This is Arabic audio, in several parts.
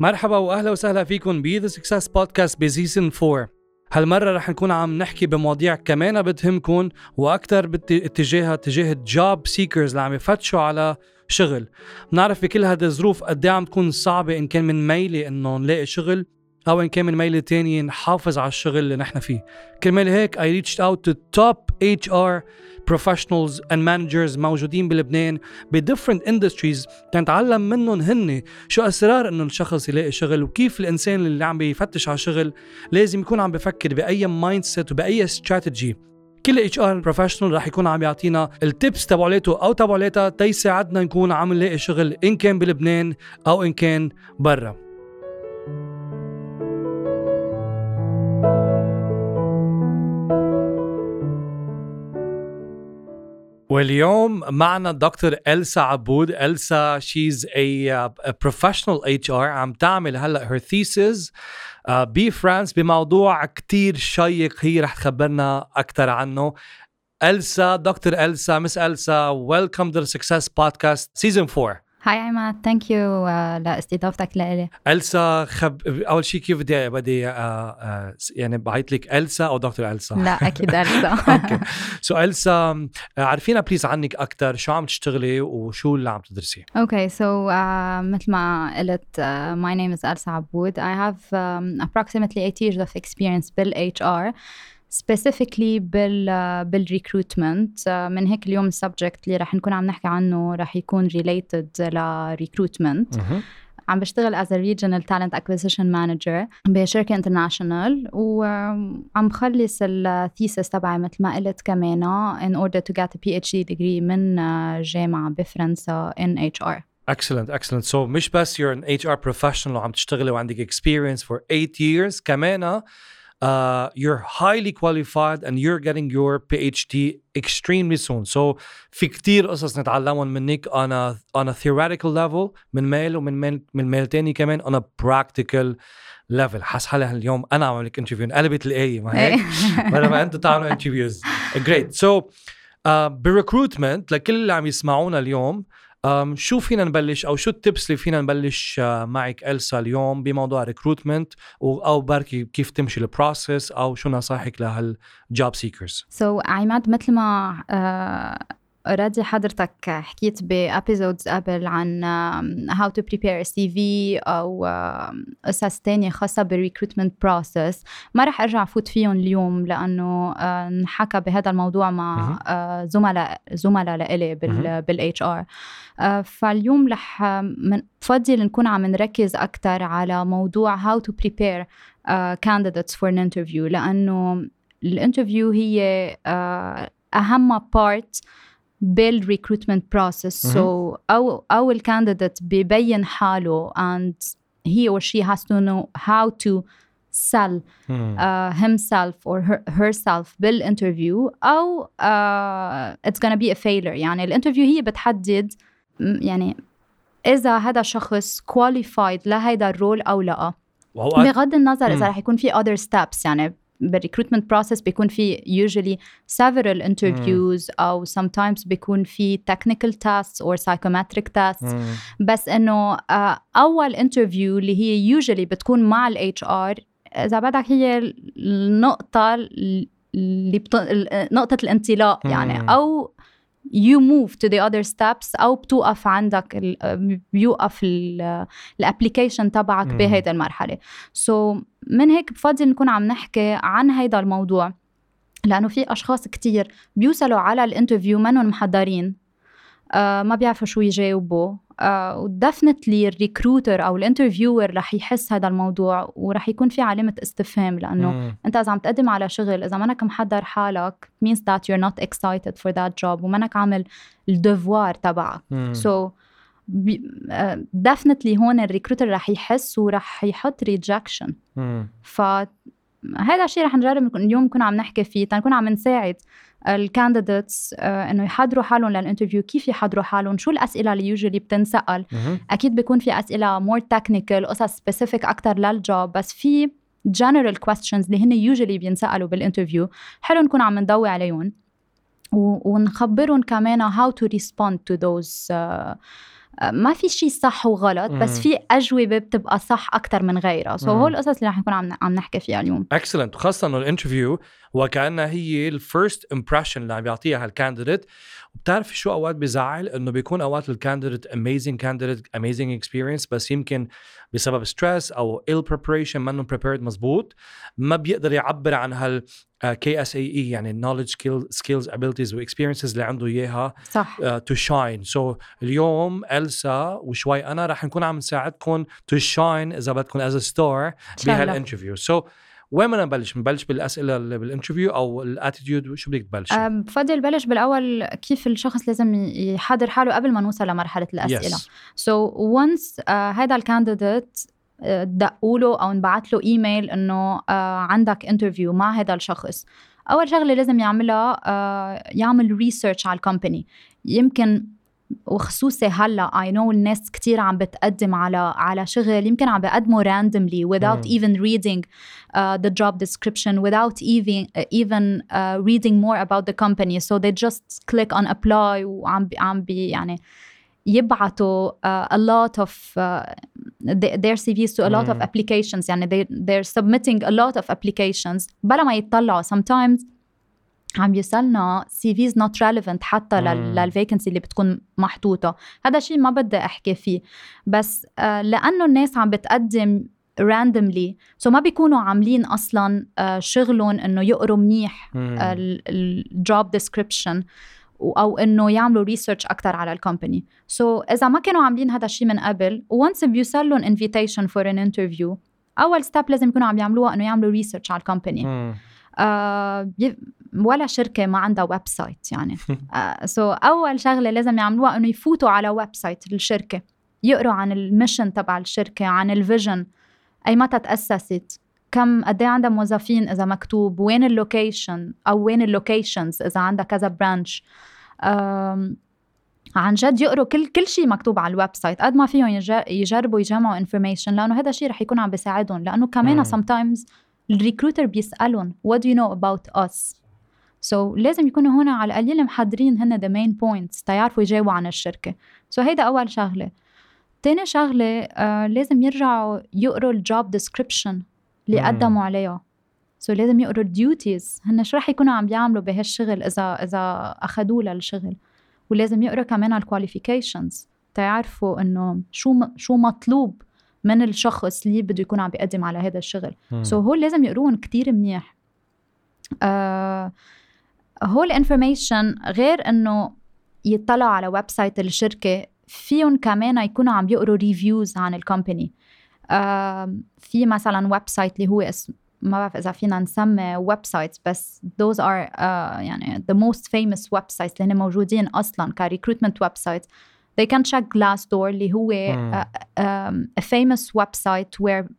مرحبا واهلا وسهلا فيكم ب the Success Podcast ب season 4 هالمرة رح نكون عم نحكي بمواضيع كمان بتهمكم وأكثر باتجاهها اتجاه ال job seekers اللي عم يفتشوا على شغل. بنعرف بكل هذه الظروف قد إيه عم تكون صعبة إن كان من ميلة انه نلاقي شغل أو إن كان من ميلة تانية نحافظ على الشغل اللي نحن فيه. كرمال هيك I reached out to top HR professionals and managers موجودين بلبنان ب different industries تنتعلم منهم هن شو أسرار انه الشخص يلاقي شغل وكيف الإنسان اللي عم بيفتش على شغل لازم يكون عم بفكر بأي mindset وبأي استراتيجي كل HR professional رح يكون عم يعطينا ال tips تبعولته أو تبعولتها تيساعدنا نكون عم نلاقي شغل إن كان بلبنان أو إن كان برا. واليوم معنا دكتور إلسا عبود. إلسا she's a, a professional HR عم تعمل هلأ her thesis uh, بفرانس بموضوع كتير شيق هي رح تخبرنا أكثر عنه. إلسا دكتور إلسا Miss إلسا welcome to the Success Podcast season 4 hi عماد thank you لاستضافتك لإلي ألسا خب أول شيء كيف بدي بدي uh, uh, يعني بعيط لك ألسا أو دكتور ألسا؟ لا أكيد ألسا. okay. so ألسا عرفينا please عنك أكثر شو عم تشتغلي وشو اللي عم تدرسي؟ okay so مثل ما قلت my name is ألسا عبود. I have um, approximately 8 years of experience بال HR specifically بال بال recruitment من هيك اليوم ال subject اللي رح نكون عم نحكي عنه رح يكون related ل recruitment عم بشتغل as a regional talent acquisition manager بشركة international وعم بخلص ال thesis تبعي مثل ما قلت كمان in order to get a PhD degree من جامعة بفرنسا in HR Excellent, excellent. So مش بس you're an HR professional وعم تشتغلي وعندك experience for eight years كمان uh, you're highly qualified and you're getting your PhD extremely soon. So في كتير قصص نتعلمهم منك on a, on a theoretical level من ميل ومن ميل من ميل تاني كمان on a practical level. حس حالي اليوم أنا عم لك انترفيو انقلبت الآية ما هيك؟ بدل ما أنتم تعملوا interviews great so بال recruitment لكل اللي عم يسمعونا اليوم شو فينا نبلش أو شو ال tips اللي فينا نبلش معك إلسا اليوم بموضوع recruitment أو بركي كيف تمشي ال process أو شو نصائحك لهال job seekers so, عماد مثل ما uh, already حضرتك حكيت ب episodes قبل عن how to prepare CV أو قصص تانية خاصة بال recruitment process ما رح أرجع فوت فيهم اليوم لأنه انحكى بهذا الموضوع مع زملاء زملاء لإلي بال HR فاليوم رح بفضل نكون عم نركز أكثر على موضوع how to prepare candidates for an interview. لأنه ال interview هي أهم part بال recruitment process so أو أو ال candidate ببين حاله and he or she has to know how to sell uh, himself or her, herself بال interview أو uh, it's gonna be a failure. يعني ال interview هي بتحدد يعني إذا هذا شخص qualified لهيدا ال role أو لا. بغض النظر إذا رح يكون في other steps يعني بال recruitment process بيكون في usually several interviews mm. أو sometimes بيكون في technical tests or psychometric tests. بس إنه uh, أول interview اللي هي usually بتكون مع ال HR إذا بدك هي النقطة اللي بط... نقطة الانطلاق يعني أو you move to the other steps أو بتوقف عندك بيوقف ال application تبعك بهيدا المرحلة. so من هيك بفضل نكون عم نحكي عن هيدا الموضوع لأنه في أشخاص كتير بيوصلوا على ال interview منهم محضرين آه ما بيعرفوا شو يجاوبوا. آه و definitely ال recruiter أو ال interviewer رح يحس هذا الموضوع ورح يكون في علامة استفهام لأنه مم. أنت إذا عم تقدم على شغل إذا منك محضر حالك means that you're not excited for that job ومنك عامل ال devoir تبعك. so, definitely هون ال recruiter رح يحس ورح يحط rejection ف هذا الشيء رح نجرب اليوم نكون عم نحكي فيه تنكون عم نساعد. ال candidates آه، إنه يحضروا حالهم لل interview كيف يحضروا حالهم؟ شو الأسئلة اللي usually بتنسأل؟ أكيد بيكون في أسئلة more technical قصص specific أكثر لل job بس في general questions اللي هن usually بينسألوا بال interview حلو نكون عم نضوي عليهم. ونخبرهم كمان how to respond to those uh, ما في شيء صح وغلط بس. في أجوبة بتبقى صح أكثر من غيرها. so مم. هول القصص اللي رح نكون عم عم نحكي فيها اليوم. Excellent وخاصه إنه ال interview وكأنها هي ال first impression اللي عم بيعطيها ال candidate وبتعرفي شو أوقات بزعل؟ إنه بيكون أوقات ال candidate amazing candidate amazing experience بس يمكن بسبب stress أو ill preparation منه prepared مزبوط ما بيقدر يعبر عن هال KSAE يعني knowledge skill skills abilities و experiences اللي عنده إياها صح. to shine so اليوم السا وشوي أنا رح نكون عم نساعدكم to shine إذا بدكم as star. بهال interview so وين بدنا نبلش؟ بنبلش بالأسئلة اللي بال interview أو ال attitude شو بدك تبلش؟ بفضل بلش بالأول كيف الشخص لازم يحضر حاله قبل ما نوصل لمرحلة الأسئلة so once هذا ال candidate دقوا له أو انبعت له ايميل إنه آه، عندك interview مع هذا الشخص أول شغلة لازم يعملها آه، يعمل research على ال company يمكن وخصوصي هلا I know الناس كتير عم بتقدم على على شغل يمكن عم بيقدموا randomly without مم. even reading uh, the job description without even uh, even uh, reading more about the company so they just click on apply وعم بي عم بي يعني يبعتوا uh, a lot of uh, th- their CVs to a lot of مم. applications يعني they, they're submitting a lot of applications بلا ما يطلعوا sometimes عم يوصلنا CVs not relevant حتى مم. لل- للفيكنسي اللي بتكون محطوطة هذا شيء ما بدي أحكي فيه بس آه، لأنه الناس عم بتقدم randomly so ما بيكونوا عاملين أصلا آه، شغلهم إنه يقروا منيح مم. ال job description أو إنه يعملوا research أكثر على ال company so, إذا ما كانوا عاملين هذا الشيء من قبل once بيوصل لهم invitation for an interview أول step لازم يكونوا عم يعملوها إنه يعملوا research على ال company. آه ولا شركة ما عندها website يعني. so, أول شغلة لازم يعملوها إنه يفوتوا على website الشركة. يقروا عن ال mission تبع الشركة عن ال vision أي متى تأسست. كم قد إيه عندها موظفين إذا مكتوب. وين ال location أو وين ال locations إذا عندها كذا branch عن جد يقروا كل كل شيء مكتوب على ال website قد ما فيهم يج- يجربوا يجمعوا information لأنه هذا الشيء رح يكون عم بيساعدهم. لأنه. كمان sometimes ال recruiter بيسألهم what do you know about us so لازم يكونوا هنا على القليل محضرين هن the main points تيعرفوا يجاوبوا عن الشركة. So هيدا أول شغلة. تاني شغلة آه لازم يرجعوا يقروا ال job description اللي. قدموا عليها. so لازم يقروا ال duties هن شو رح يكونوا عم بيعملوا بهالشغل إذا إذا أخذوه للشغل؟ ولازم يقروا كمان ال qualifications تيعرفوا إنه شو شو مطلوب من الشخص اللي بده يكون عم بيقدم على هذا الشغل. so هول لازم يقروهم كتير منيح. آه هول information غير إنه يطلعوا على website الشركة فيهم كمان يكونوا عم يقروا reviews عن ال company آه في مثلا website اللي هو اسم ما بعرف إذا فينا نسمي websites بس those are uh, يعني the most famous sites اللي هن موجودين أصلا ك recruitment website they can check Glassdoor اللي هو uh, um, a famous website where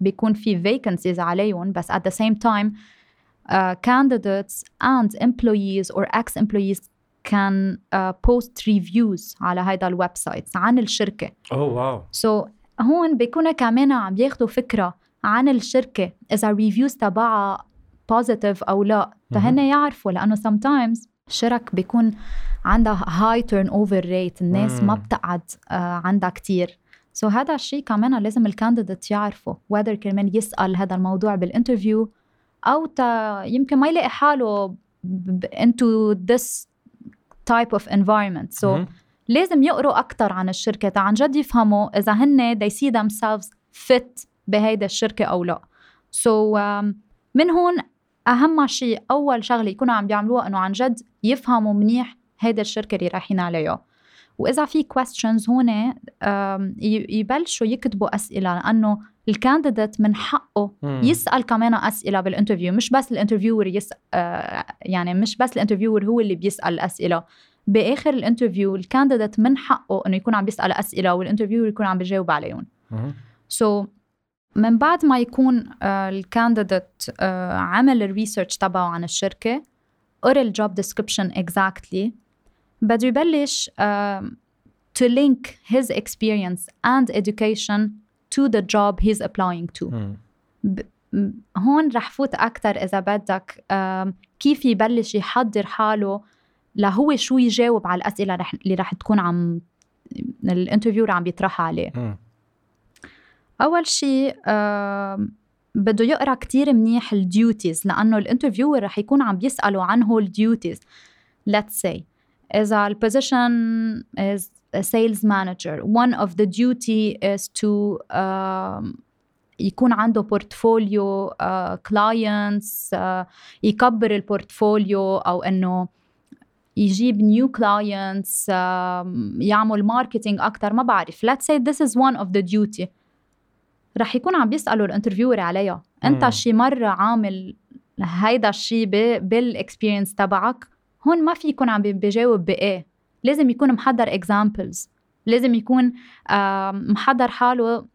بيكون في vacancies عليهم بس at the same time uh, candidates and employees or ex-employees can uh, post reviews على هذا ال website عن الشركة. اوه واو سو so, هون بيكونوا كمان عم ياخدوا فكرة عن الشركة إذا ال reviews تبعها positive أو لا. فهن يعرفوا لأنه sometimes الشركة بيكون عندها high turnover rate الناس ما مم. بتقعد uh, عندها كتير. so هذا الشيء كمان لازم ال candidate يعرفه whether كرمال يسأل هذا الموضوع بال interview أو تا يمكن ما يلاقي حاله into this type of environment. So مم. لازم يقروا أكتر عن الشركة تا عن جد يفهموا إذا هن they see themselves fit بهيدا الشركة أو لا. So um, من هون أهم شيء أول شغلة يكونوا عم بيعملوها إنه عن جد يفهموا منيح هيدا الشركة اللي رايحين عليها. وإذا في questions هون um, يبلشوا يكتبوا أسئلة لأنه ال candidate من حقه مم. يسأل كمان أسئلة بال interview مش بس ال interviewer يسأل آه يعني مش بس ال interviewer هو اللي بيسأل الأسئلة بآخر ال interview ال candidate من حقه إنه يكون عم بيسأل أسئلة وال interviewer يكون عم بيجاوب عليهم. so, من بعد ما يكون ال candidate عمل ال research تبعه عن الشركة قرأ ال job description exactly بده يبلش to link his experience and education to the job he's applying to. هون رح فوت أكتر إذا بدك كيف يبلش يحضر حاله لهو شو يجاوب على الأسئلة رح اللي رح تكون عم ال interviewer عم بيطرحها عليه. أول شيء بده يقرأ كتير منيح ال duties لأنه ال interviewer رح يكون عم بيساله عن هول ال duties let's say إذا ال position is a sales manager. One of the duty is to um, يكون عنده portfolio clients يكبر ال portfolio أو إنه يجيب new clients يعمل marketing أكثر ما بعرف. Let's say this is one of the duty. رح يكون عم بيسألوا ال interviewer عليها. أنت. شي مرة عامل هيدا الشيء بال experience تبعك؟ هون ما في يكون عم بي- بيجاوب بإيه. لازم يكون محضر examples لازم يكون آه، محضر حاله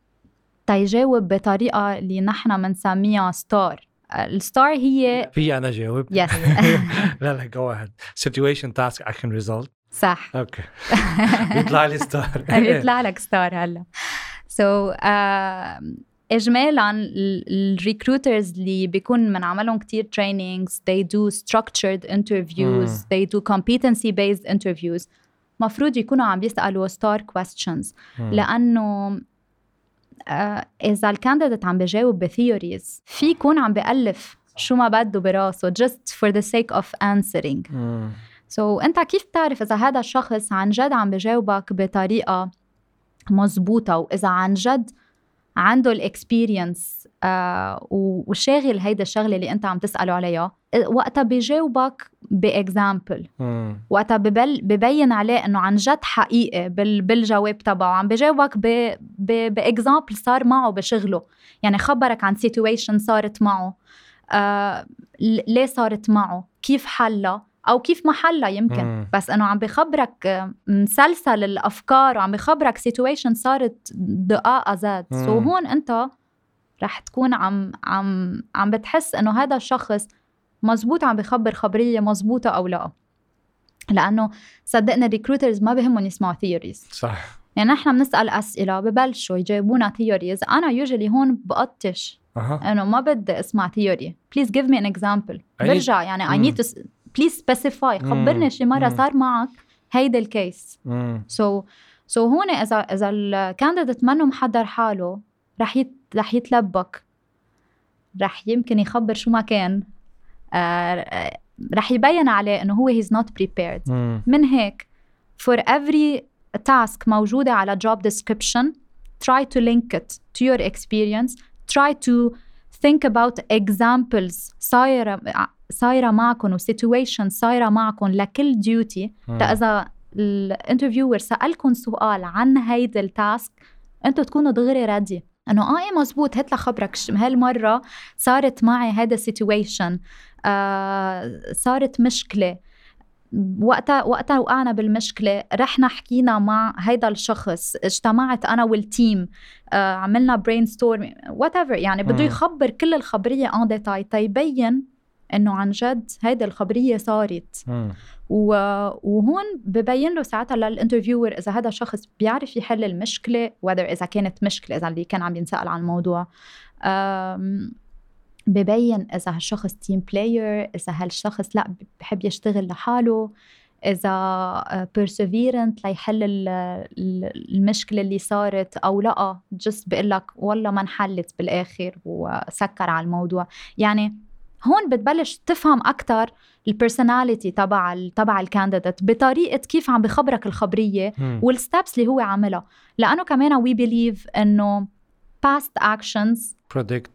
تيجاوب بطريقة اللي نحن بنسميها STAR الستار هي في أنا جاوب يس لا لا جو اهيد situation task action result. صح. أوكي بيطلع لي ستار بيطلع لك ستار هلا. سو so, uh, اجمالا الريكروترز اللي بيكون بنعملهم كتير trainings they do structured interviews مم. they do competency based interviews. مفروض يكونوا عم بيسألوا ستار questions. لأنه آه، إذا ال candidate عم بجاوب ب theories في يكون عم بألف شو ما بده براسه just for the sake of answering. so, أنت كيف بتعرف إذا هذا الشخص عن جد عم بجاوبك بطريقة مزبوطه وإذا عن جد عنده ال experience آه وشاغل هيدا الشغلة اللي انت عم تسأله عليها. وقتها بيجاوبك ب example وقتها ببل ببين عليه انه عن جد حقيقي بال بالجواب تبعه. عم بجاوبك ب example صار معه بشغله. يعني خبرك عن situation صارت معه. آه ليه صارت معه؟ كيف حلها؟ أو كيف ما حلها يمكن. مم. بس إنه عم بخبرك مسلسل الأفكار وعم بخبرك situation صارت exactly. So. هون أنت رح تكون عم عم عم بتحس إنه هذا الشخص مزبوط عم بخبر خبرية مزبوطة أو لا. لأنه صدقنا ال recruiters ما بهمهم يسمعوا theories صح. يعني نحن بنسأل أسئلة ببلشوا يجاوبونا theories أنا usually هون بقطش أها. إنه ما بدي أسمع theory please give me an example برجع يعني I need please specify خبرني شي مرة. صار معك هيدا ال case. So so هون اذا إذا ال candidate منه محضر حاله رح يت رح يتلبك. رح يمكن يخبر شو ما كان. آه رح يبين عليه إنه هو he's not prepared. مم. من هيك for every task موجودة على job description try to link it to your experience. Try to think about examples. صايرة صايرة معكم و situation صايرة معكم لكل. تا إذا ال interviewer سألكم سؤال عن هيدا ال task أنتوا تكونوا دغري ready إنه آه إيه مزبوط هات لخبرك هالمرة صارت معي هيدا ال situation آه صارت مشكلة. وقتها وقتها وقعنا بالمشكلة. رحنا حكينا مع هيدا الشخص. اجتمعت أنا وال team آه عملنا brainstorm whatever يعني بده. يخبر كل الخبرية en détail تيبين إنه عن جد هيدا الخبرية صارت. و- وهون ببين له ساعتها لل interviewer إذا هذا الشخص بيعرف يحل المشكلة whether إذا كانت مشكلة إذا اللي كان عم ينسأل عن الموضوع. أم، ببين إذا هالشخص team player إذا هالشخص لأ بحب يشتغل لحاله إذا perseverant ليحل ال- ال- المشكلة اللي صارت أو لأ. just بقول لك والله ما انحلت بالآخر وسكر على الموضوع. يعني هون بتبلش تفهم أكثر ال personality تبع تبع ال candidate بطريقة كيف عم بخبرك الخبرية. وال steps اللي هو عاملها. لأنه كمان we believe إنه past actions predict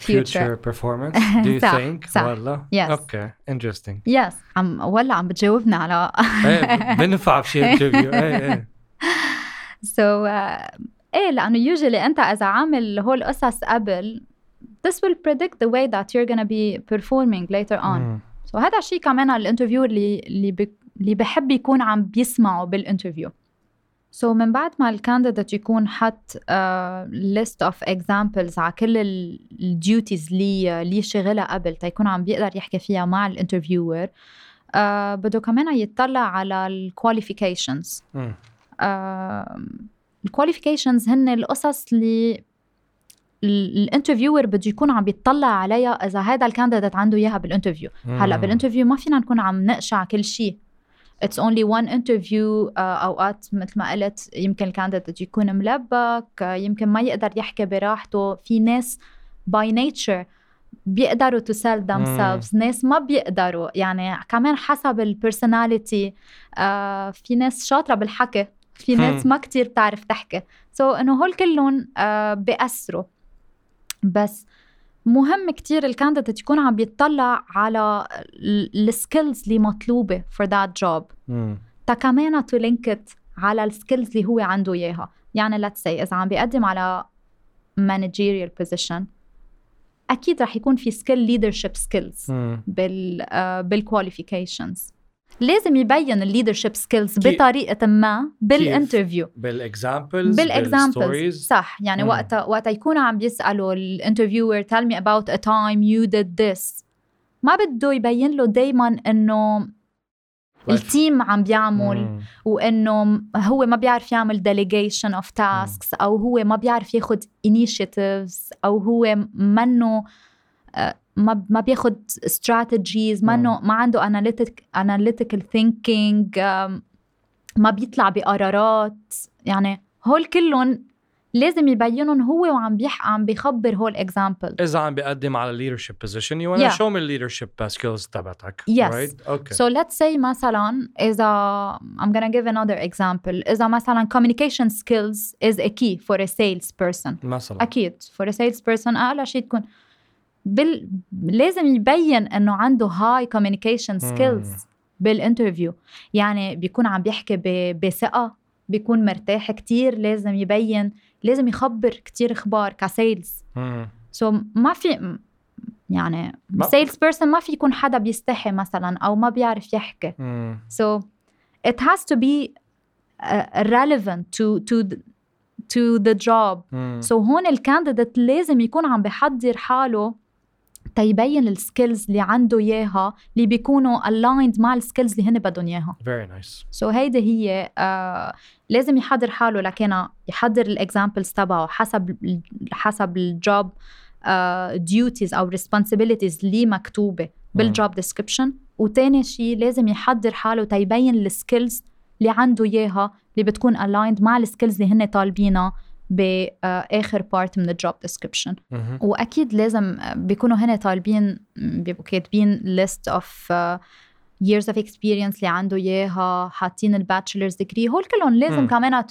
future. future performance. Do you صح، think? صح. والله. Yes. okay interesting. yes عم ولا عم بتجاوبنا على إيه بنفع بشي interview إيه إيه. so, uh, إيه لأنه usually أنت إذا عامل هول القصص قبل this will predict the way that you're gonna be performing later on مم. so هذا الشيء كمان ال interview اللي اللي. اللي بحب يكون عم بيسمعه بال interview so من بعد ما ال candidate يكون حط list of examples على كل ال duties اللي اللي شغلها قبل تيكون عم بيقدر يحكي فيها مع ال interviewer uh, بده كمان يطلع على ال qualifications. ال qualifications هن القصص اللي ال interviewer بده يكون عم بيطلع عليها إذا هذا ال candidate عنده إياها بال interview. هلأ. بال interview ما فينا نكون عم نقشع كل شيء it's only one interview أوقات مثل ما قلت يمكن ال candidate يكون ملبك uh, يمكن ما يقدر يحكي براحته. في ناس by nature بيقدروا to sell themselves ناس ما بيقدروا. يعني كمان حسب ال personality uh, في ناس شاطرة بالحكي في ناس ما كتير بتعرف تحكي. so إنه هول كلهم uh, بيأثروا. بس مهم كتير ال candidate يكون عم بيطلع على ال skills اللي مطلوبة for that job. تا كمان to link it على ال skills اللي هو عنده إياها. يعني let's say إذا عم بيقدم على managerial position أكيد رح يكون في سكيل leadership skills بال uh, بال qualifications لازم يبين ال leadership skills بطريقة ما بال interview بال examples بال examples صح يعني مم. وقتها وقتها يكونوا عم بيسألوا الانترفيور tell me about a time you did this ما بده يبين له دائما إنه ال team عم بيعمل. وإنه هو ما بيعرف يعمل delegation of tasks مم. أو هو ما بيعرف ياخذ initiatives أو هو منه آه، ما ما بياخد strategies ما إنه ما عنده analytic analytical thinking ما بيطلع بقرارات. يعني هول كلهم لازم يبينهم هو وعم بيح عم بيخبر هول example إذا عم بيقدم على leadership position you وأنا شو من ال leadership skills تبعتك yes? okay so let's say مثلا إذا I'm gonna give another example. إذا مثلا communication skills is a key for a person مثلا. أكيد. For a person أقل شيء تكون بال... لازم يبين إنه عنده هاي communication skills بال interview يعني بيكون عم بيحكي ب... بثقة بيكون مرتاح كتير لازم يبين لازم يخبر كتير إخبار ك sales so ما في يعني sales person ما في يكون حدا بيستحي مثلا أو ما بيعرف يحكي. so has to be uh, relevant to to to the job. so هون ال candidate لازم يكون عم بحضر حاله تيبين ال skills اللي عنده إياها اللي بيكونوا aligned مع ال skills اللي هن بدهم إياها. Very nice. so هيدي هي uh, لازم يحضر حاله لكن يحضر ال examples تبعه حسب حسب ال job duties uh, أو responsibilities اللي مكتوبة بال job description وتاني شيء لازم يحضر حاله تيبين ال skills اللي عنده إياها اللي بتكون aligned مع ال skills اللي هن طالبينها. بآخر part من ال job description وأكيد لازم بيكونوا هنا طالبين بيبقوا كاتبين list of years of experience اللي عنده إياها حاطين ال bachelor's degree هول كلهم لازم م. كمان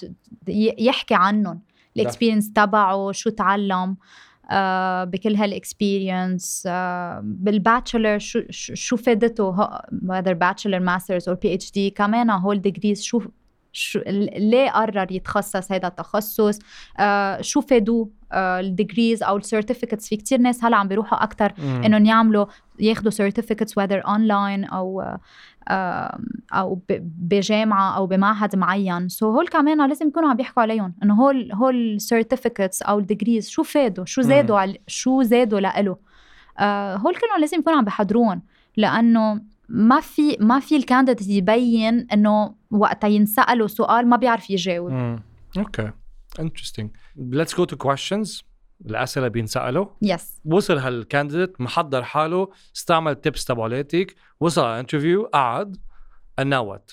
يحكي عنهم. ال experience تبعه شو تعلم uh, بكل هال experience uh, بال bachelor شو شو فادته whether bachelor masters or PhD كمان هول degrees شو شو ليه قرر يتخصص هذا التخصص؟ آه شو فادوه؟ آه ال degrees أو ال certificates في كتير ناس هلأ عم بيروحوا أكثر إنهم يعملوا ياخذوا certificates whether online أو آه أو بجامعة أو بمعهد معين. so هول كمان لازم يكونوا عم بيحكوا عليهم إنه هول هول ال certificates أو ال degrees شو فادوا؟ شو زادوا على شو زادوا لإله آه هول كلهم لازم يكونوا عم بحضرون لأنه ما في ما في ال candidate يبين إنه وقتها ينسألوا سؤال ما بيعرف يجاوب. okay. interesting let's go to questions الأسئلة بينسألوا. yes. وصل هال candidate محضر حاله استعمل tips تبعولاتك وصل على interview قعد. what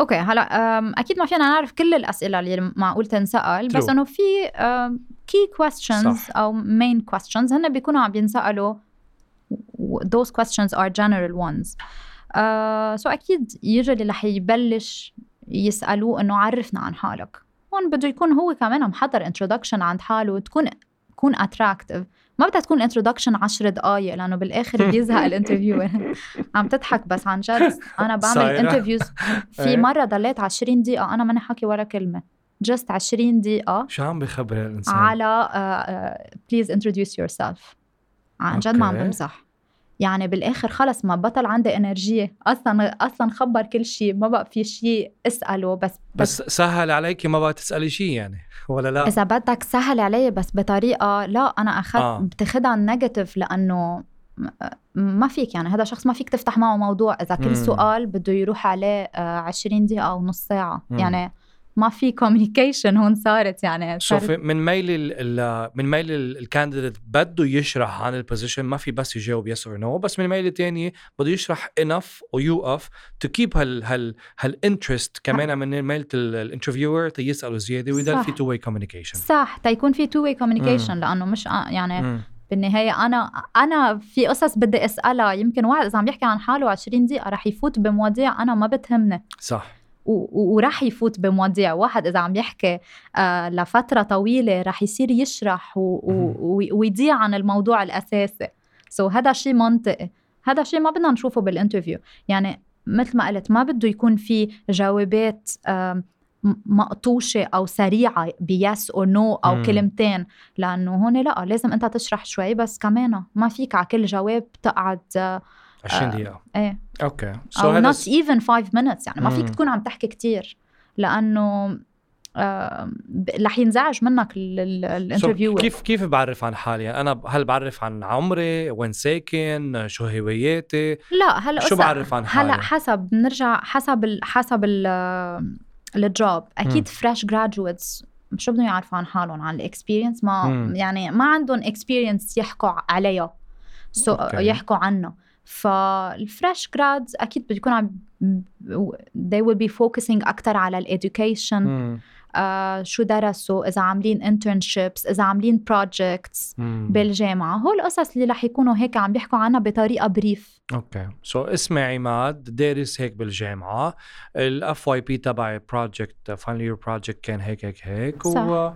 okay هلا أكيد ما فينا نعرف كل الأسئلة اللي معقول تنسأل بس إنه في كي كويستشنز أو main questions هن بيكونوا عم بينسالوا those questions are general ones. آه so أكيد يجي اللي رح يبلش يسألوه إنه عرفنا عن حالك. هون بده يكون هو كمان محضر introduction عند حاله تكون تكون attractive ما بدها تكون introduction 10 دقائق لأنه بالآخر بيزهق ال interview عم تضحك بس عن جد. أنا بعمل interviews في إيه. مرة ضليت 20 دقيقة. أنا ماني حكي ولا كلمة. just 20 دقيقة شو عم بخبر الانسان على please introduce yourself عن جد ما عم بمزح. يعني بالآخر خلص ما بطل عندي energy أصلا أصلا خبر كل شيء ما بقى في شيء أسأله بس بس, بس سهل عليك ما بقى تسألي شيء يعني ولا لا إذا بدك سهل علي بس بطريقة لا أنا أخذت آه. بتاخذها negative لأنه ما فيك يعني هذا شخص ما فيك تفتح معه موضوع إذا كل مم. سؤال بده يروح عليه 20 آه، دقيقة أو نص ساعة مم. يعني ما في communication هون صارت يعني صارت شوفي من ميل من ميل ال candidate بده يشرح عن ال position ما في بس يجاوب yes or no بس من ميل الثانية بده يشرح enough ويوقف to keep هال هال هال interest كمان من ميل ال interviewer تيسألوا زيادة ويضل. في تو واي كوميونيكيشن صح تيكون في two-way communication لأنه مش يعني بالنهاية أنا أنا في قصص بدي أسألها يمكن واحد إذا عم يحكي عن حاله 20 دقيقة رح يفوت بمواضيع أنا ما بتهمني. صح. و- و- ورح يفوت بمواضيع. واحد إذا عم يحكي آه لفترة طويلة رح يصير يشرح ويضيع عن الموضوع الأساسي. so so هذا شيء منطقي. هذا شيء ما بدنا نشوفه بال interview يعني مثل ما قلت ما بده يكون في جوابات م- مقطوشة أو سريعة ب yes أو no أو مم. كلمتين. لأنه هون لا لازم أنت تشرح شوي بس كمان. ما فيك على كل جواب تقعد آه 20 دقيقة. إيه. Okay. أو هذا not even 5 minutes يعني. ما فيك. تكون عم تحكي كتير لأنه آه، رح ينزعج منك ال interview كيف كيف بعرف عن حالي؟ أنا هل بعرف عن عمري؟ وين ساكن؟ شو هواياتي؟ لا هلا شو بعرف عن هلا حالي؟ حسب بنرجع حسب ال حسب ال ال job أكيد fresh graduates شو بدهم يعرفوا عن حالهم؟ عن ال experience ما مم. يعني ما عندهم experience يحكوا عليها. So okay. يحكوا عنها فال fresh grads أكيد بده يكون عم they will be focusing أكثر على ال education مم. آه شو درسوا إذا عاملين internships إذا عاملين projects مم. بالجامعة هول القصص اللي رح يكونوا هيك عم بيحكوا عنها بطريقة brief okay so اسمي عماد دارس هيك بالجامعة ال FYP تبعي project final year project كان هيك هيك هيك صح. و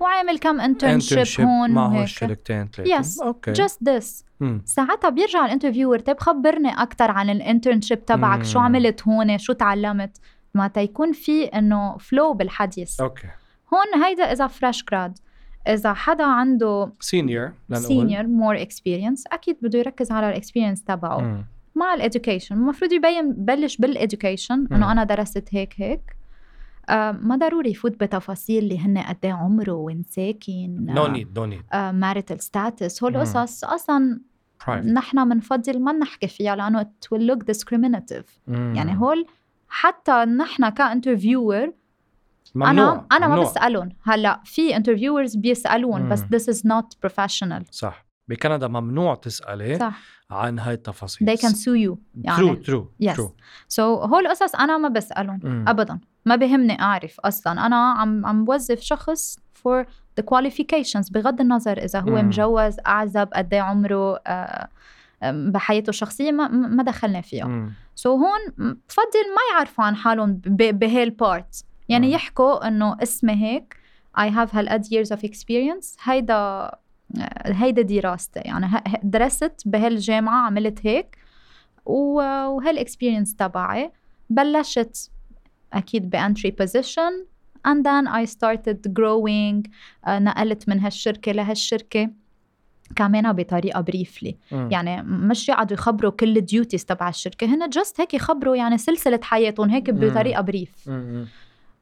وعامل كم internship هون معه وهيك. شركتين ثلاثة Yes. okay. this. مم. ساعتها بيرجع ال interviewer طيب خبرني أكثر عن ال internship تبعك. شو. عملت هون؟ شو تعلمت؟ ما تيكون في إنه flow بالحديث. Okay. هون هيدا إذا fresh grad إذا حدا عنده senior senior more experience أكيد بده يركز على ال experience تبعه. مع ال education المفروض يبين بلش بال education مم. انه أنا درست هيك هيك. ما ضروري يفوت بتفاصيل اللي هن قد إيه عمره وين ساكن no need no need marital status هول. القصص أصلا نحن بنفضل ما نحكي فيها لأنه it will look discriminative. يعني هول حتى نحن ك interviewer ممنوع أنا أنا ما. بسألهم. هلأ في interviewers بيسألون بس مم. this is not professional. صح. بكندا ممنوع تسألي صح. عن هاي التفاصيل. They can sue you. يعني ترو ترو Yes. So so, هول القصص أنا ما بسألهم مم. ابدا. ما بهمني أعرف أصلا. أنا عم عم بوظف شخص for the qualifications بغض النظر إذا هو مم. مجوز أعزب قد إيه عمره آه، بحياته الشخصية ما ما دخلنا فيها so so هون بفضل ما يعرفوا عن حالهم بهال part يعني مم. يحكوا إنه اسمي هيك I have هالقد years of experience هيدا آه، هيدا دراستي. يعني درست بهالجامعة عملت هيك وهال experience تبعي بلشت أكيد ب entry position. And then I started growing. آه، نقلت من هالشركة لهالشركة كمان بطريقة briefly يعني مش يقعدوا يخبروا كل ال duties تبع الشركة. هن just هيك يخبروا يعني سلسلة حياتهم هيك. بطريقة brief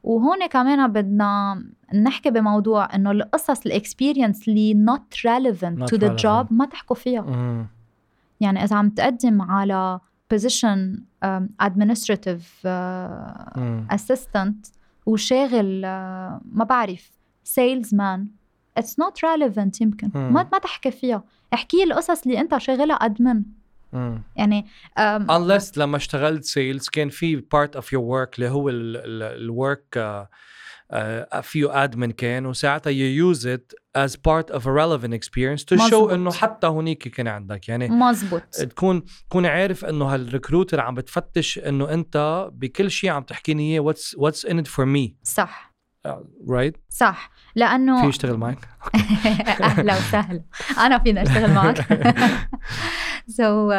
وهون كمان بدنا نحكي بموضوع إنه القصص ال experience اللي Not to the relevant. job ما تحكوا فيها. يعني إذا عم تقدم على position um, administrative uh, assistant وشاغل uh, ما بعرف salesman. It's not relevant يمكن. مم. ما ما تحكي فيها. احكي القصص اللي انت شاغلها admin يعني um, unless لما اشتغلت sales كان في part of your work اللي هو ال work فيه admin كان وساعتها you use it as part of a relevant experience to show مزبوط. إنه حتى هونيك كان عندك. يعني مزبوط تكون تكون عارف إنه هال recruiter عم بتفتش إنه أنت بكل شيء عم تحكيني إياه what's what's in it for me صح. Right صح. لأنه في يشتغل معك؟ أهلا وسهلا. أنا فينا أشتغل معك. So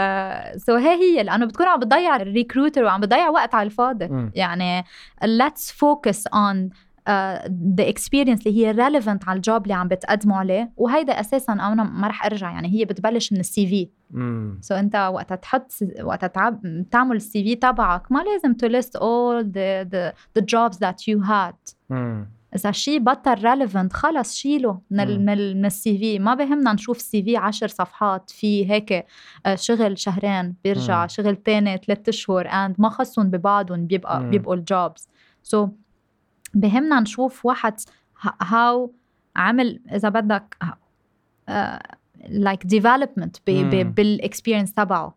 so هي هي لأنه بتكون عم بتضيع ال recruiter وعم بتضيع وقت على الفاضي. يعني let's focus on uh, the experience اللي هي relevant على ال job اللي عم بتقدموا عليه وهيدا أساسا أنا ما رح أرجع يعني هي بتبلش من ال CV. So so أنت وقت تحط وقت تعب تعمل ال CV تبعك ما لازم all the the the jobs that you had مم. إذا شيء بطل relevant خلص شيله من ال. من, ال- من ال CV ما بهمنا نشوف CV 10 صفحات في هيك آه، شغل شهرين بيرجع مم. شغل تاني ثلاث أشهر and ما خصهم ببعضهم بيبقى مم. بيبقوا ال jobs so بهمنا نشوف واحد how عمل إذا بدك like development بال experience تبعه.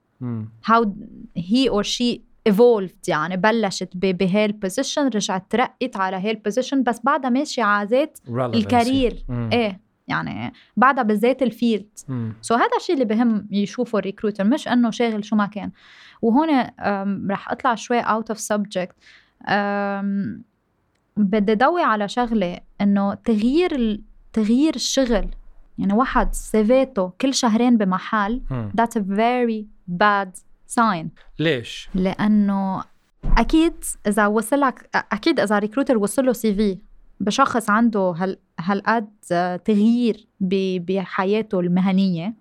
how he or she evolved يعني بلشت بهي ال position رجعت ترقت على هي ال position بس بعدها ماشيه على ذات ال career. إيه يعني بعدها بالذات ال field so so هذا الشيء اللي بهم يشوفوا ال recruiter مش إنه شاغل شو ما كان. وهون رح أطلع شوي out of subject بدي ضوي على شغلة إنه تغيير تغيير الشغل. يعني واحد CV ته كل شهرين بمحل a very bad sign. ليش؟ لأنه أكيد إذا وصل لك أكيد إذا recruiter وصل له CV بشخص عنده هال هالقد تغيير بحياته المهنية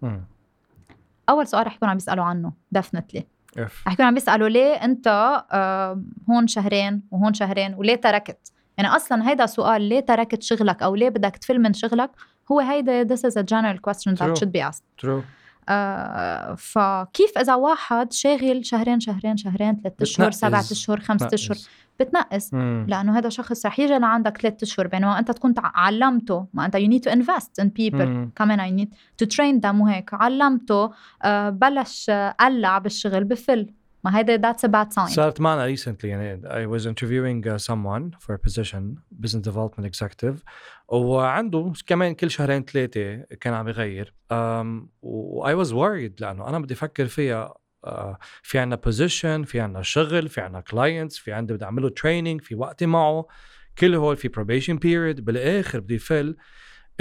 أول سؤال رح يكون عم يسالوا عنه definitely رح يكون عم يسالوا ليه أنت آه، هون شهرين وهون شهرين وليه تركت؟ يعني أصلا هيدا سؤال ليه تركت شغلك أو ليه بدك تفل من شغلك؟ هو هيدا this is a general question that True. should be asked. True. آه فكيف إذا واحد شاغل شهرين شهرين شهرين ثلاثة أشهر سبعة أشهر خمسة أشهر بتنقص. مم. لأنه هذا شخص رح يجي لعندك ثلاثة أشهر. بينما أنت تكون علمته ما أنت need to invest in people. مم. كمان you need to train them. وهيك علمته آه بلش قلع بالشغل بفل. ما هيدا that's a bad sign صارت معنا recently يعني I was interviewing uh, someone for a position business development executive وعنده كمان كل شهرين ثلاثة كان عم يغير um, و I was worried لأنه أنا بدي أفكر فيها uh, في عنا position في عنا شغل في عنا clients في عندي بدي أعمله training في وقتي معه كل هول في probation period بالآخر بدي يفل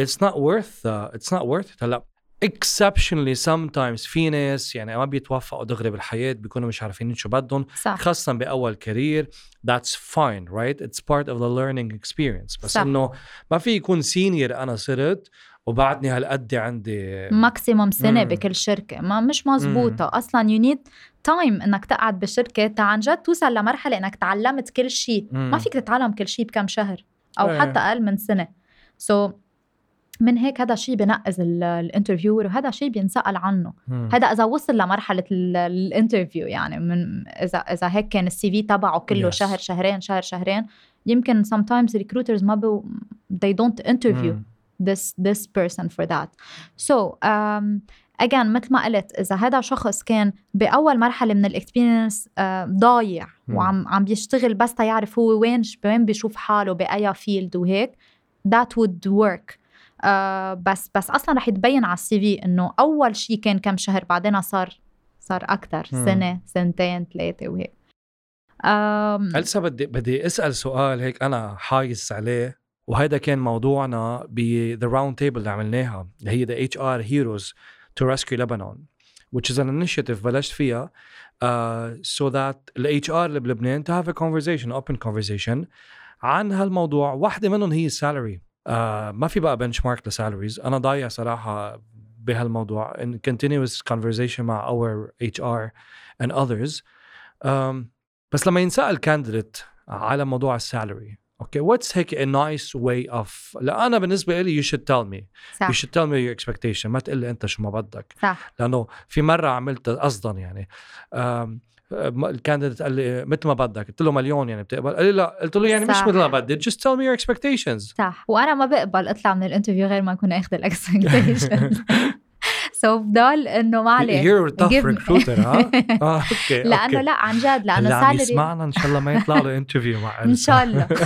it's not worth uh, it's not worth it هلا exceptionally sometimes في ناس يعني ما بيتوفقوا دغري بالحياة بيكونوا مش عارفين شو بدهم خاصه بأول career that's fine right? It's part of the learning experience. بس إنه ما في يكون senior أنا صرت وبعدني هالقد عندي maximum سنة مم. بكل شركة. ما مش مزبوطة. مم. أصلا you need time إنك تقعد بالشركة. عن جد توصل لمرحلة إنك تعلمت كل شيء. ما فيك تتعلم كل شيء بكم شهر أو إيه. حتى أقل من سنة. so so, من هيك هذا الشيء بنقز ال interviewer وهذا شيء بينسأل عنه هذا إذا وصل لمرحلة ال interview يعني من اذا إذا هيك كان ال CV تبعه كله yes. شهر شهرين شهر شهرين يمكن sometimes recruiters ما بي they don't interview mm. this this person for that so um, again مثل ما قلت إذا هذا شخص كان بأول مرحلة من ال experience uh, ضايع mm. وعم عم بيشتغل بس تيعرف هو وين وين بيشوف حاله بأي field وهيك that would work آه بس بس أصلا رح يتبين على ال CV إنه أول شيء كان كم شهر بعدين صار صار أكثر سنة سنتين ثلاثة وهيك. هلأ بدي بدي أسأل سؤال هيك أنا حاسس عليه وهيدا كان موضوعنا ب the round table اللي عملناها اللي هي the HR heroes to rescue لبنان which is an initiative بلشت فيها uh, so that ال HR اللي بلبنان to have a conversation open conversation عن هالموضوع. واحدة منهم هي ال salary. آه ما في بقى benchmark ل salaries أنا ضايع صراحة بهالموضوع. in continuous conversation مع our HR and others. um, بس لما ينسأل candidate على موضوع ال salary okay what's هيك a nice way of لا أنا بالنسبة لي should tell me. صح. you should tell me your expectation. ما تقول لي أنت شو ما بدك. صح. لأنه في مرة عملت قصدا يعني. um, ال candidate قال لي مثل ما بدك؟ قلت له مليون يعني بتقبل. قال لي لا. قلت له يعني صح. مش مثل ما بدي. Just tell me your expectations. صح. وأنا ما بقبل أطلع من ال interview غير ما أكون أخذ ال expectations so بضل إنه ما عليك. A tough recruiter ها آه okay لأنه لا عن جد لأنه salary يسمعنا إن شاء الله ما يطلع له interview مع إن شاء الله.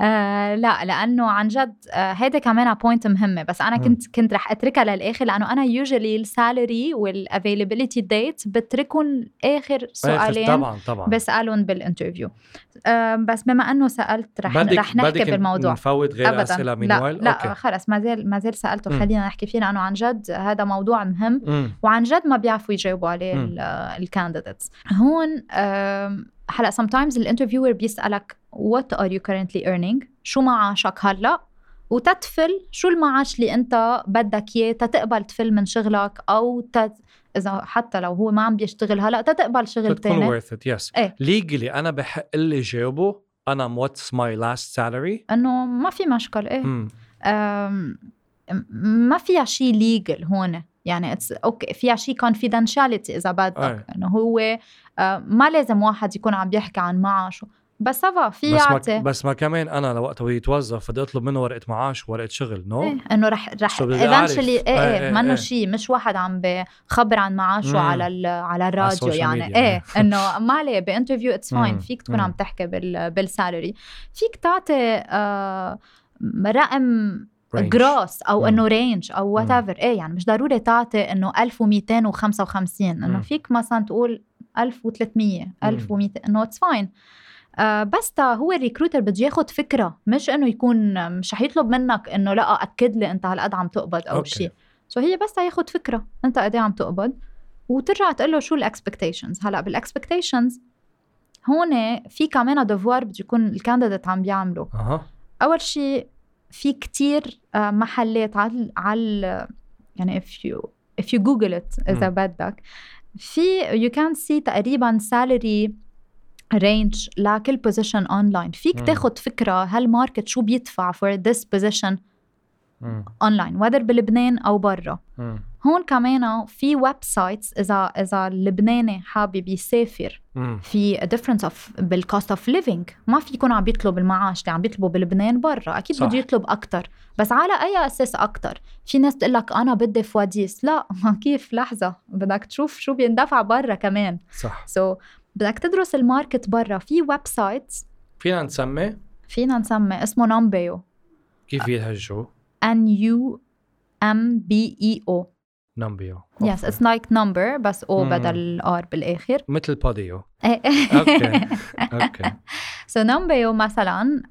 آه لا لأنه عن جد آه هيدا كمان point مهمة. بس أنا كنت كنت رح أتركها للآخر لأنه أنا usually ال salary وال availability date بتركهم آخر سؤالين طبعا طبعا. بسألهم بال interview آه بس بما أنه سألت رح بدك رح نحكي بدك بالموضوع. نفوت غير أبداً. أسئلة لا لا خلص ما زال ما زال سألته. خلينا نحكي فيه لأنه عن جد هذا موضوع مهم. م. وعن جد ما بيعرفوا يجاوبوا عليه ال candidates هون هلا sometimes ال interviewer بيسألك what are you currently earning? شو معاشك هلا? وتتفل شو المعاش اللي انت بدك اياه؟ تتقبل تفل من شغلك أو تت... إذا حتى لو هو ما عم بيشتغل هلا تتقبل شغل ثاني it yes. إيه. legally أنا بحق لي جاوبه أنا what's my last salary إنه ما في مشكلة إيه. ما فيها شيء legal هون. يعني it's okay فيها شيء confidentiality إذا بدك إنه هو آه، ما لازم واحد يكون عم بيحكي عن معاشه بس ça va في بس يعطي ما بس ما كمان أنا لوقت هو يتوظف بدي أطلب منه ورقة معاش ورقة شغل no إيه إنه رح رح. eventually إيه إيه، إيه إيه، منه إيه. شيء مش واحد عم بخبر عن معاشه مم. على ال- على الراديو ال social يعني ميديا، إيه إيه. إنه ما عليه ب interview it's fine. فيك تكون مم. عم تحكي بال بال salary فيك تعطي آه رقم. gross أو. إنه range أو what. ever إيه يعني مش ضروري تعطي إنه 1255 إنه مم. فيك مثلا تقول 1300 1200 إنه it's fine آه بس تا هو ال recruiter بده ياخد فكرة مش إنه يكون مش رح يطلب منك إنه لا أكد لي أنت هالقد عم تقبض أو. شيء so هي بس ياخد فكرة أنت قد إيه عم تقبض؟ وترجع تقول له شو ال expectations هلأ بال expectations هون في كمان devoir بده يكون ال candidate عم بيعمله. أها. أول شيء في كتير آه، محلات على على يعني if you if you google it إذا مم. بدك في you can see تقريبا salary range لكل بوزيشن اونلاين فيك مم. تاخد فكرة هال market شو بيدفع for this position. online whether بلبنان أو برا. هون كمان في websites إذا إذا اللبناني حابب يسافر. في difference of بال cost of living ما في يكون عم بيطلب المعاش اللي عم بيطلبه بلبنان برا. أكيد. بده يطلب أكثر بس على أي أساس أكثر في ناس تقول لك أنا بدي فواديس. لا. ما كيف؟ لحظة. بدك تشوف شو بيندفع برا كمان. صح. سو so, بدك تدرس ال market برا. في websites فينا نسمي؟ فينا نسمي. اسمه نامبيو. كيف يلهجوا N U M B E O نمبيو yes it's like number بس O. بدل ال R بالآخر. مثل باديو إيه. okay. okay. so نمبيو مثلا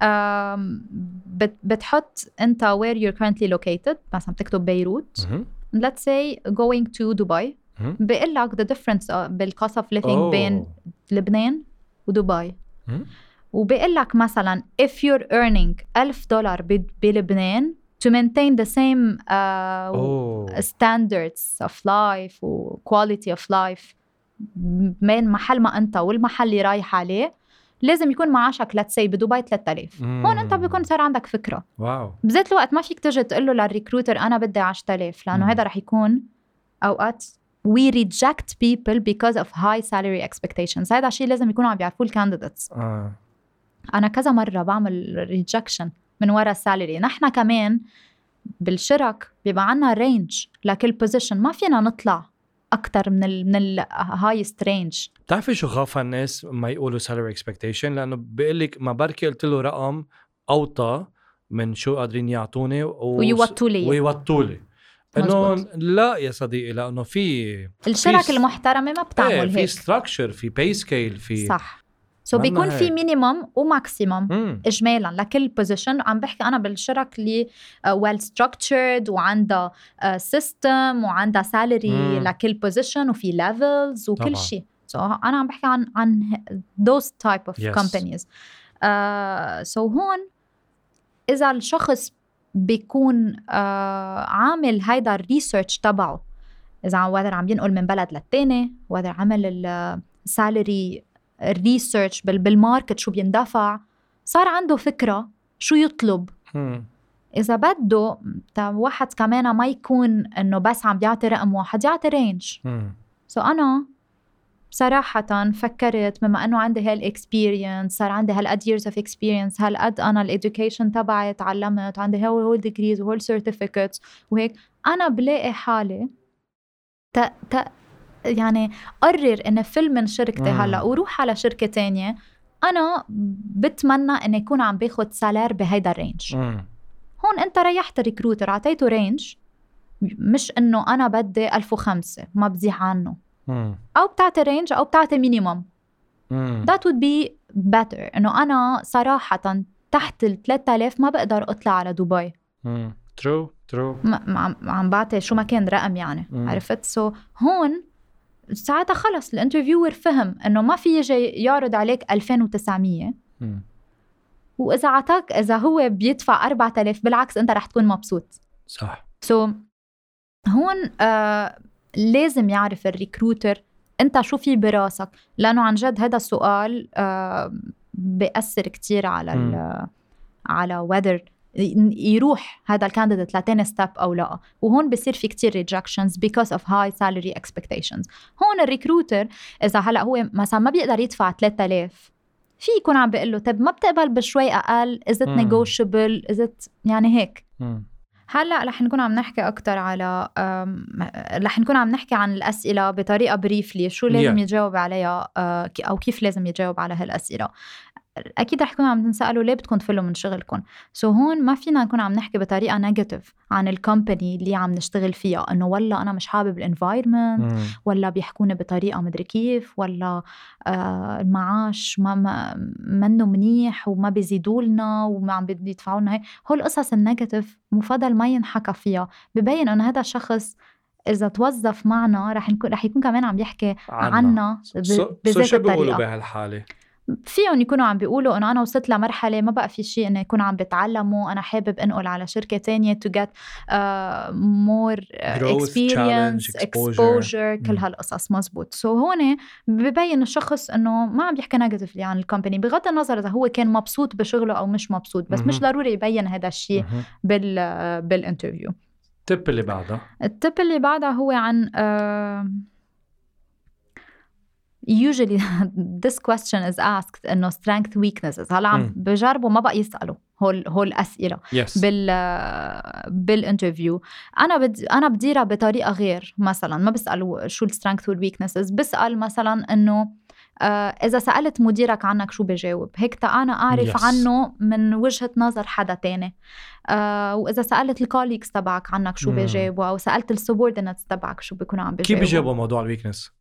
بت- بتحط أنت where you're currently located. مثلا بتكتب بيروت. let's say going to دبي مهم. بيقول لك the difference بال cost of living. بين لبنان ودبي. مهم. وبيقول لك مثلا if you're earning 1000 دولار بلبنان to maintain the same uh, standards of life و quality of life. من محل ما أنت والمحل اللي رايح عليه لازم يكون معاشك let's say بدبي 3000 هون أنت. بيكون صار عندك فكرة. wow. بذات الوقت ما فيك تجي تقول له لل recruiter أنا بدي 10000 لأنه. هذا رح يكون أوقات we reject people because of high salary expectations. هذا شيء لازم يكونوا عم بيعرفوه ال candidates آه. أنا كذا مرة بعمل rejection من ورا ال salary نحن كمان بالشرك بيبقى عنا range لكل position ما فينا نطلع أكثر من ال من ال highest range بتعرفي شو خاف الناس ما يقولوا salary expectation لأنه بيقول لك ما بركي قلت له رقم أوطى من شو قادرين يعطوني و... ويوطوا لي. ويوطوا لي انه. لا يا صديقي لأنه في الشرك في- المحترمة ما بتعمل إيه في هيك. structure في pay scale في صح. so بيكون في. minimum و maximum مم. اجمالا لكل position عم بحكي أنا بالشرك اللي well structured وعندها system وعندها salary. لكل بوزيشن وفي levels وكل. شيء so أنا عم بحكي عن عن those of Yes. companies uh, so هون إذا الشخص بيكون uh, عامل هيدا ال research تبعه إذا whether عم ينقل من بلد للتاني whether عمل ال salary ال research بال market شو بيندفع صار عنده فكرة شو يطلب. إذا بده واحد كمان ما يكون إنه بس عم بيعطي رقم واحد يعطي range. so أنا صراحة فكرت بما إنه عندي هال experience صار عندي هالقد years of experience هالقد أنا ال education تبعي تعلمت عندي هول هول degrees وهول certificates وهيك أنا بلاقي حالي ت... ت... يعني قرر إني فل من شركتي مم. هلأ وروح على شركة تانية أنا بتمنى اني يكون عم باخد salary بهيدا ال range مم. هون أنت ريحت ال recruiter أعطيته range مش إنه أنا بدي 1005 ما بزيح عنه مم. أو بتعطي range أو بتعطي minimum مم. that would be better إنه أنا صراحة تحت ال 3000 ما بقدر أطلع على دبي. true true عم عم بعطي شو ما كان رقم يعني مم. عرفت so, هون ساعتها خلص ال interviewer فهم إنه ما في يجي يعرض عليك 2900 مم. وإذا عطاك إذا هو بيدفع 4000 بالعكس أنت رح تكون مبسوط. صح. so, هون آه لازم يعرف ال recruiter أنت شو في براسك لأنه عن جد هذا السؤال آه بيأثر كتير على على whether يروح هذا ال candidate لتاني step أو لا. وهون بصير في كتير rejections because of high salary expectations. هون ال recruiter إذا هلأ هو مثلا ما بيقدر يدفع 3000 في يكون عم بيقول له طب ما بتقبل بشوي أقل؟ is it. negotiable is it يعني هيك. مم. هلأ رح نكون عم نحكي أكثر على رح نكون عم نحكي عن الأسئلة بطريقة briefly شو لازم Yeah. يجاوب عليها آه، أو كيف لازم يجاوب على هالأسئلة. أكيد رح تكونوا عم تنسألوا ليه بدكم تفلوا من شغلكم so هون ما فينا نكون عم نحكي بطريقة negative عن ال company اللي عم نشتغل فيها. إنه والله أنا مش حابب ال environment. ولا بيحكونا بطريقة مدري كيف ولا آه المعاش ما ما منه منيح وما بيزيدوا لنا وما عم بيدفعوا لنا هيك. هول القصص ال negative مفضل ما ينحكى فيها. ببين إنه هذا الشخص إذا توظف معنا رح نكون رح يكون كمان عم يحكي عنا. so بذات شو بيقولوا الطريقة. بهالحالة؟ فيهم يكونوا عم بيقولوا إنه أنا وصلت لمرحلة ما بقى في شيء إنه يكون عم بتعلموا أنا حابب أنقل على شركة تانية Growth, experience challenge, exposure. exposure كل. هالقصص مزبوط so هون ببين الشخص إنه ما عم بيحكي negatively عن ال company بغض النظر إذا هو كان مبسوط بشغله أو مش مبسوط بس مش. ضروري يبين هذا الشيء. بال بالانترفيو التب اللي بعدها ال tip اللي بعدها هو عن uh, usually this question is asked إنه strength weaknesses هلا عم. بجربوا ما بقى يسألوا هول هول الاسئله yes بال بال interview أنا بد أنا بديرها بطريقة غير مثلا ما بسال شو ال strength وال weaknesses بسأل مثلا إنه آه، إذا سألت مديرك عنك شو بجاوب هيك تا أنا أعرف Yes. عنه من وجهة نظر حدا تاني آه، وإذا سألت ال colleagues تبعك عنك شو مم. بيجاوبوا أو سألت ال subordinates تبعك شو بيكونوا عم كيف بيجاوبوا بيجاوبوا موضوع الويكنس؟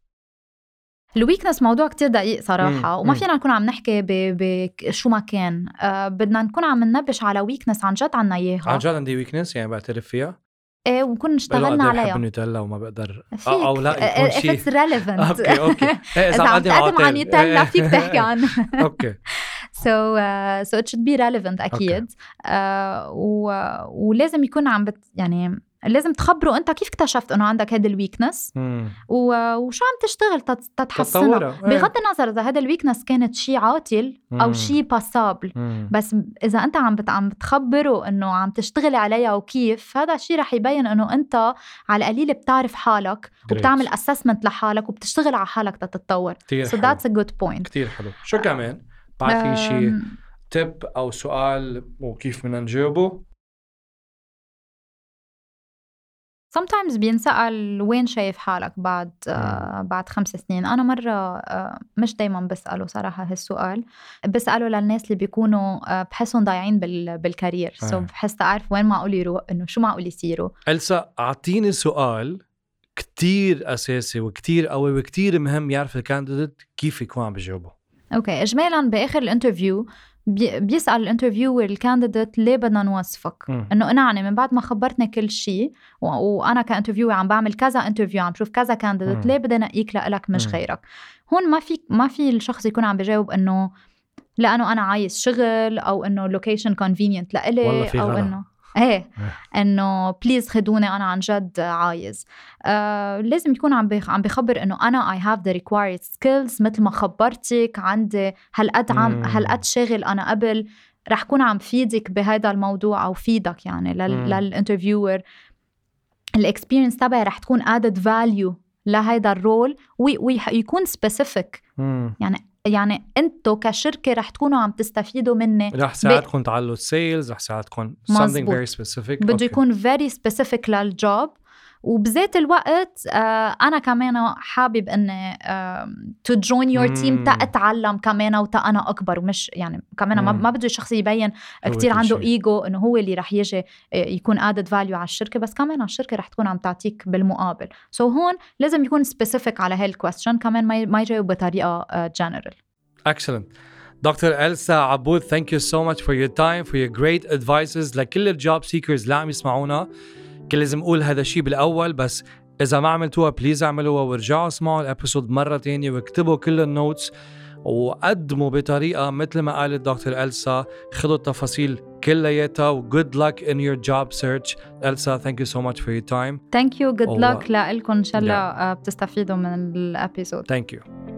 الويكنس موضوع كتير دقيق صراحة مم. وما. فينا نكون عم نحكي بشو ما كان. آه بدنا نكون عم ننبش على weakness عن جد عنا إياها. عن جد عندي weakness يعني بعترف فيها؟ إيه ونكون اشتغلنا إيه عليها. بحب النوتيلا وما بقدر. فيك. أو, أو لا يكون if شيء. it's relevant. okay okay. إيه، إذا عم تقدم عن نوتيلا فيك تحكي عنه. Okay. Uh, so it should be relevant أكيد. uh, و, ولازم يكون عم بت يعني لازم تخبره انت كيف اكتشفت انه عندك هيدي ال weakness وشو عم تشتغل تت- تتحسنها تطورها إيه. بغض النظر إذا هذا الويكنس كانت شيء عاطل أو. شيء passable. بس إذا أنت عم بت عم بتخبره إنه عم تشتغلي عليها وكيف هذا الشيء رح يبين إنه أنت على القليل بتعرف حالك. وبتعمل assessment لحالك وبتشتغل على حالك تتطور حلو that's a good point كثير حلو شو كمان؟ بعد في شيء تب أو سؤال وكيف بدنا نجاوبه؟ Sometimes بينسأل وين شايف حالك بعد آه بعد خمس سنين. أنا مرة آه مش دايما بسأله صراحة هالسؤال. بسأله للناس اللي بيكونوا آه بحسهم ضايعين بال بالكارير. آه. سو بحس أعرف وين معقول يروح إنه شو معقول يصيروا. إلسا أعطيني سؤال كتير أساسي وكتير قوي وكتير مهم يعرف ال candidate كيف يكون عم بيجاوبه okay اجمالا بآخر ال interview بي بيسأل ال interviewer ال candidate ليه بدنا نوظفك مم. إنه اقنعني من بعد ما خبرتني كل شيء وأنا ك interviewer عم بعمل كذا interview عم شوف كذا. candidate ليه بدي انقيك لك مش. غيرك هون ما في ما في الشخص يكون عم بجاوب إنه لأنه أنا عايز شغل أو إنه location convenient لإلي أو. إنه إيه. إنه please خدوني أنا عن جد عايز. آه لازم يكون عم بيخ- عم بخبر إنه أنا I have the required skills مثل ما خبرتك عندي. هالقد عم. هالقد شاغل أنا قبل؟ رح كون عم فيدك بهذا الموضوع أو فيدك يعني. لل لل interviewer ال experience تبعي رح تكون added value لهيدا ال role ويكون specific مم. يعني انتو كشركة رح تكونوا عم تستفيدوا مني رح ساعدكم تعلوا ال sales رح ساعدكم something very specific. بده okay. يكون very specific لل job وبذات الوقت آه أنا كمان حابب إني to join your team مم. تا اتعلم كمان وتا أنا أكبر ومش يعني كمان ما, بده الشخص يبين كل عنده. ايجو إنه هو اللي رح يجي آه، يكون added value على الشركة بس كمان الشركة رح تكون عم تعطيك بالمقابل so so هون لازم يكون specific على هال question كمان ما ما يجاوب بطريقة general Excellent. Dr. Elsa Aboud, thank you so much for your time, for your great advices لكل ال job seekers اللي عم يسمعونا. كان لازم أقول هذا الشيء بالأول بس إذا ما عملتوها please اعملوها وارجعوا اسمعوا ال episode مرة تانية واكتبوا كل ال notes وقدموا بطريقة مثل ما قالت دكتور إلسا خذوا التفاصيل كلياتها و good luck in your job search. Elsa, thank you so much for your time. Thank you, good. لك لكم إن شاء الله آه، بتستفيدوا من ال episode Thank you.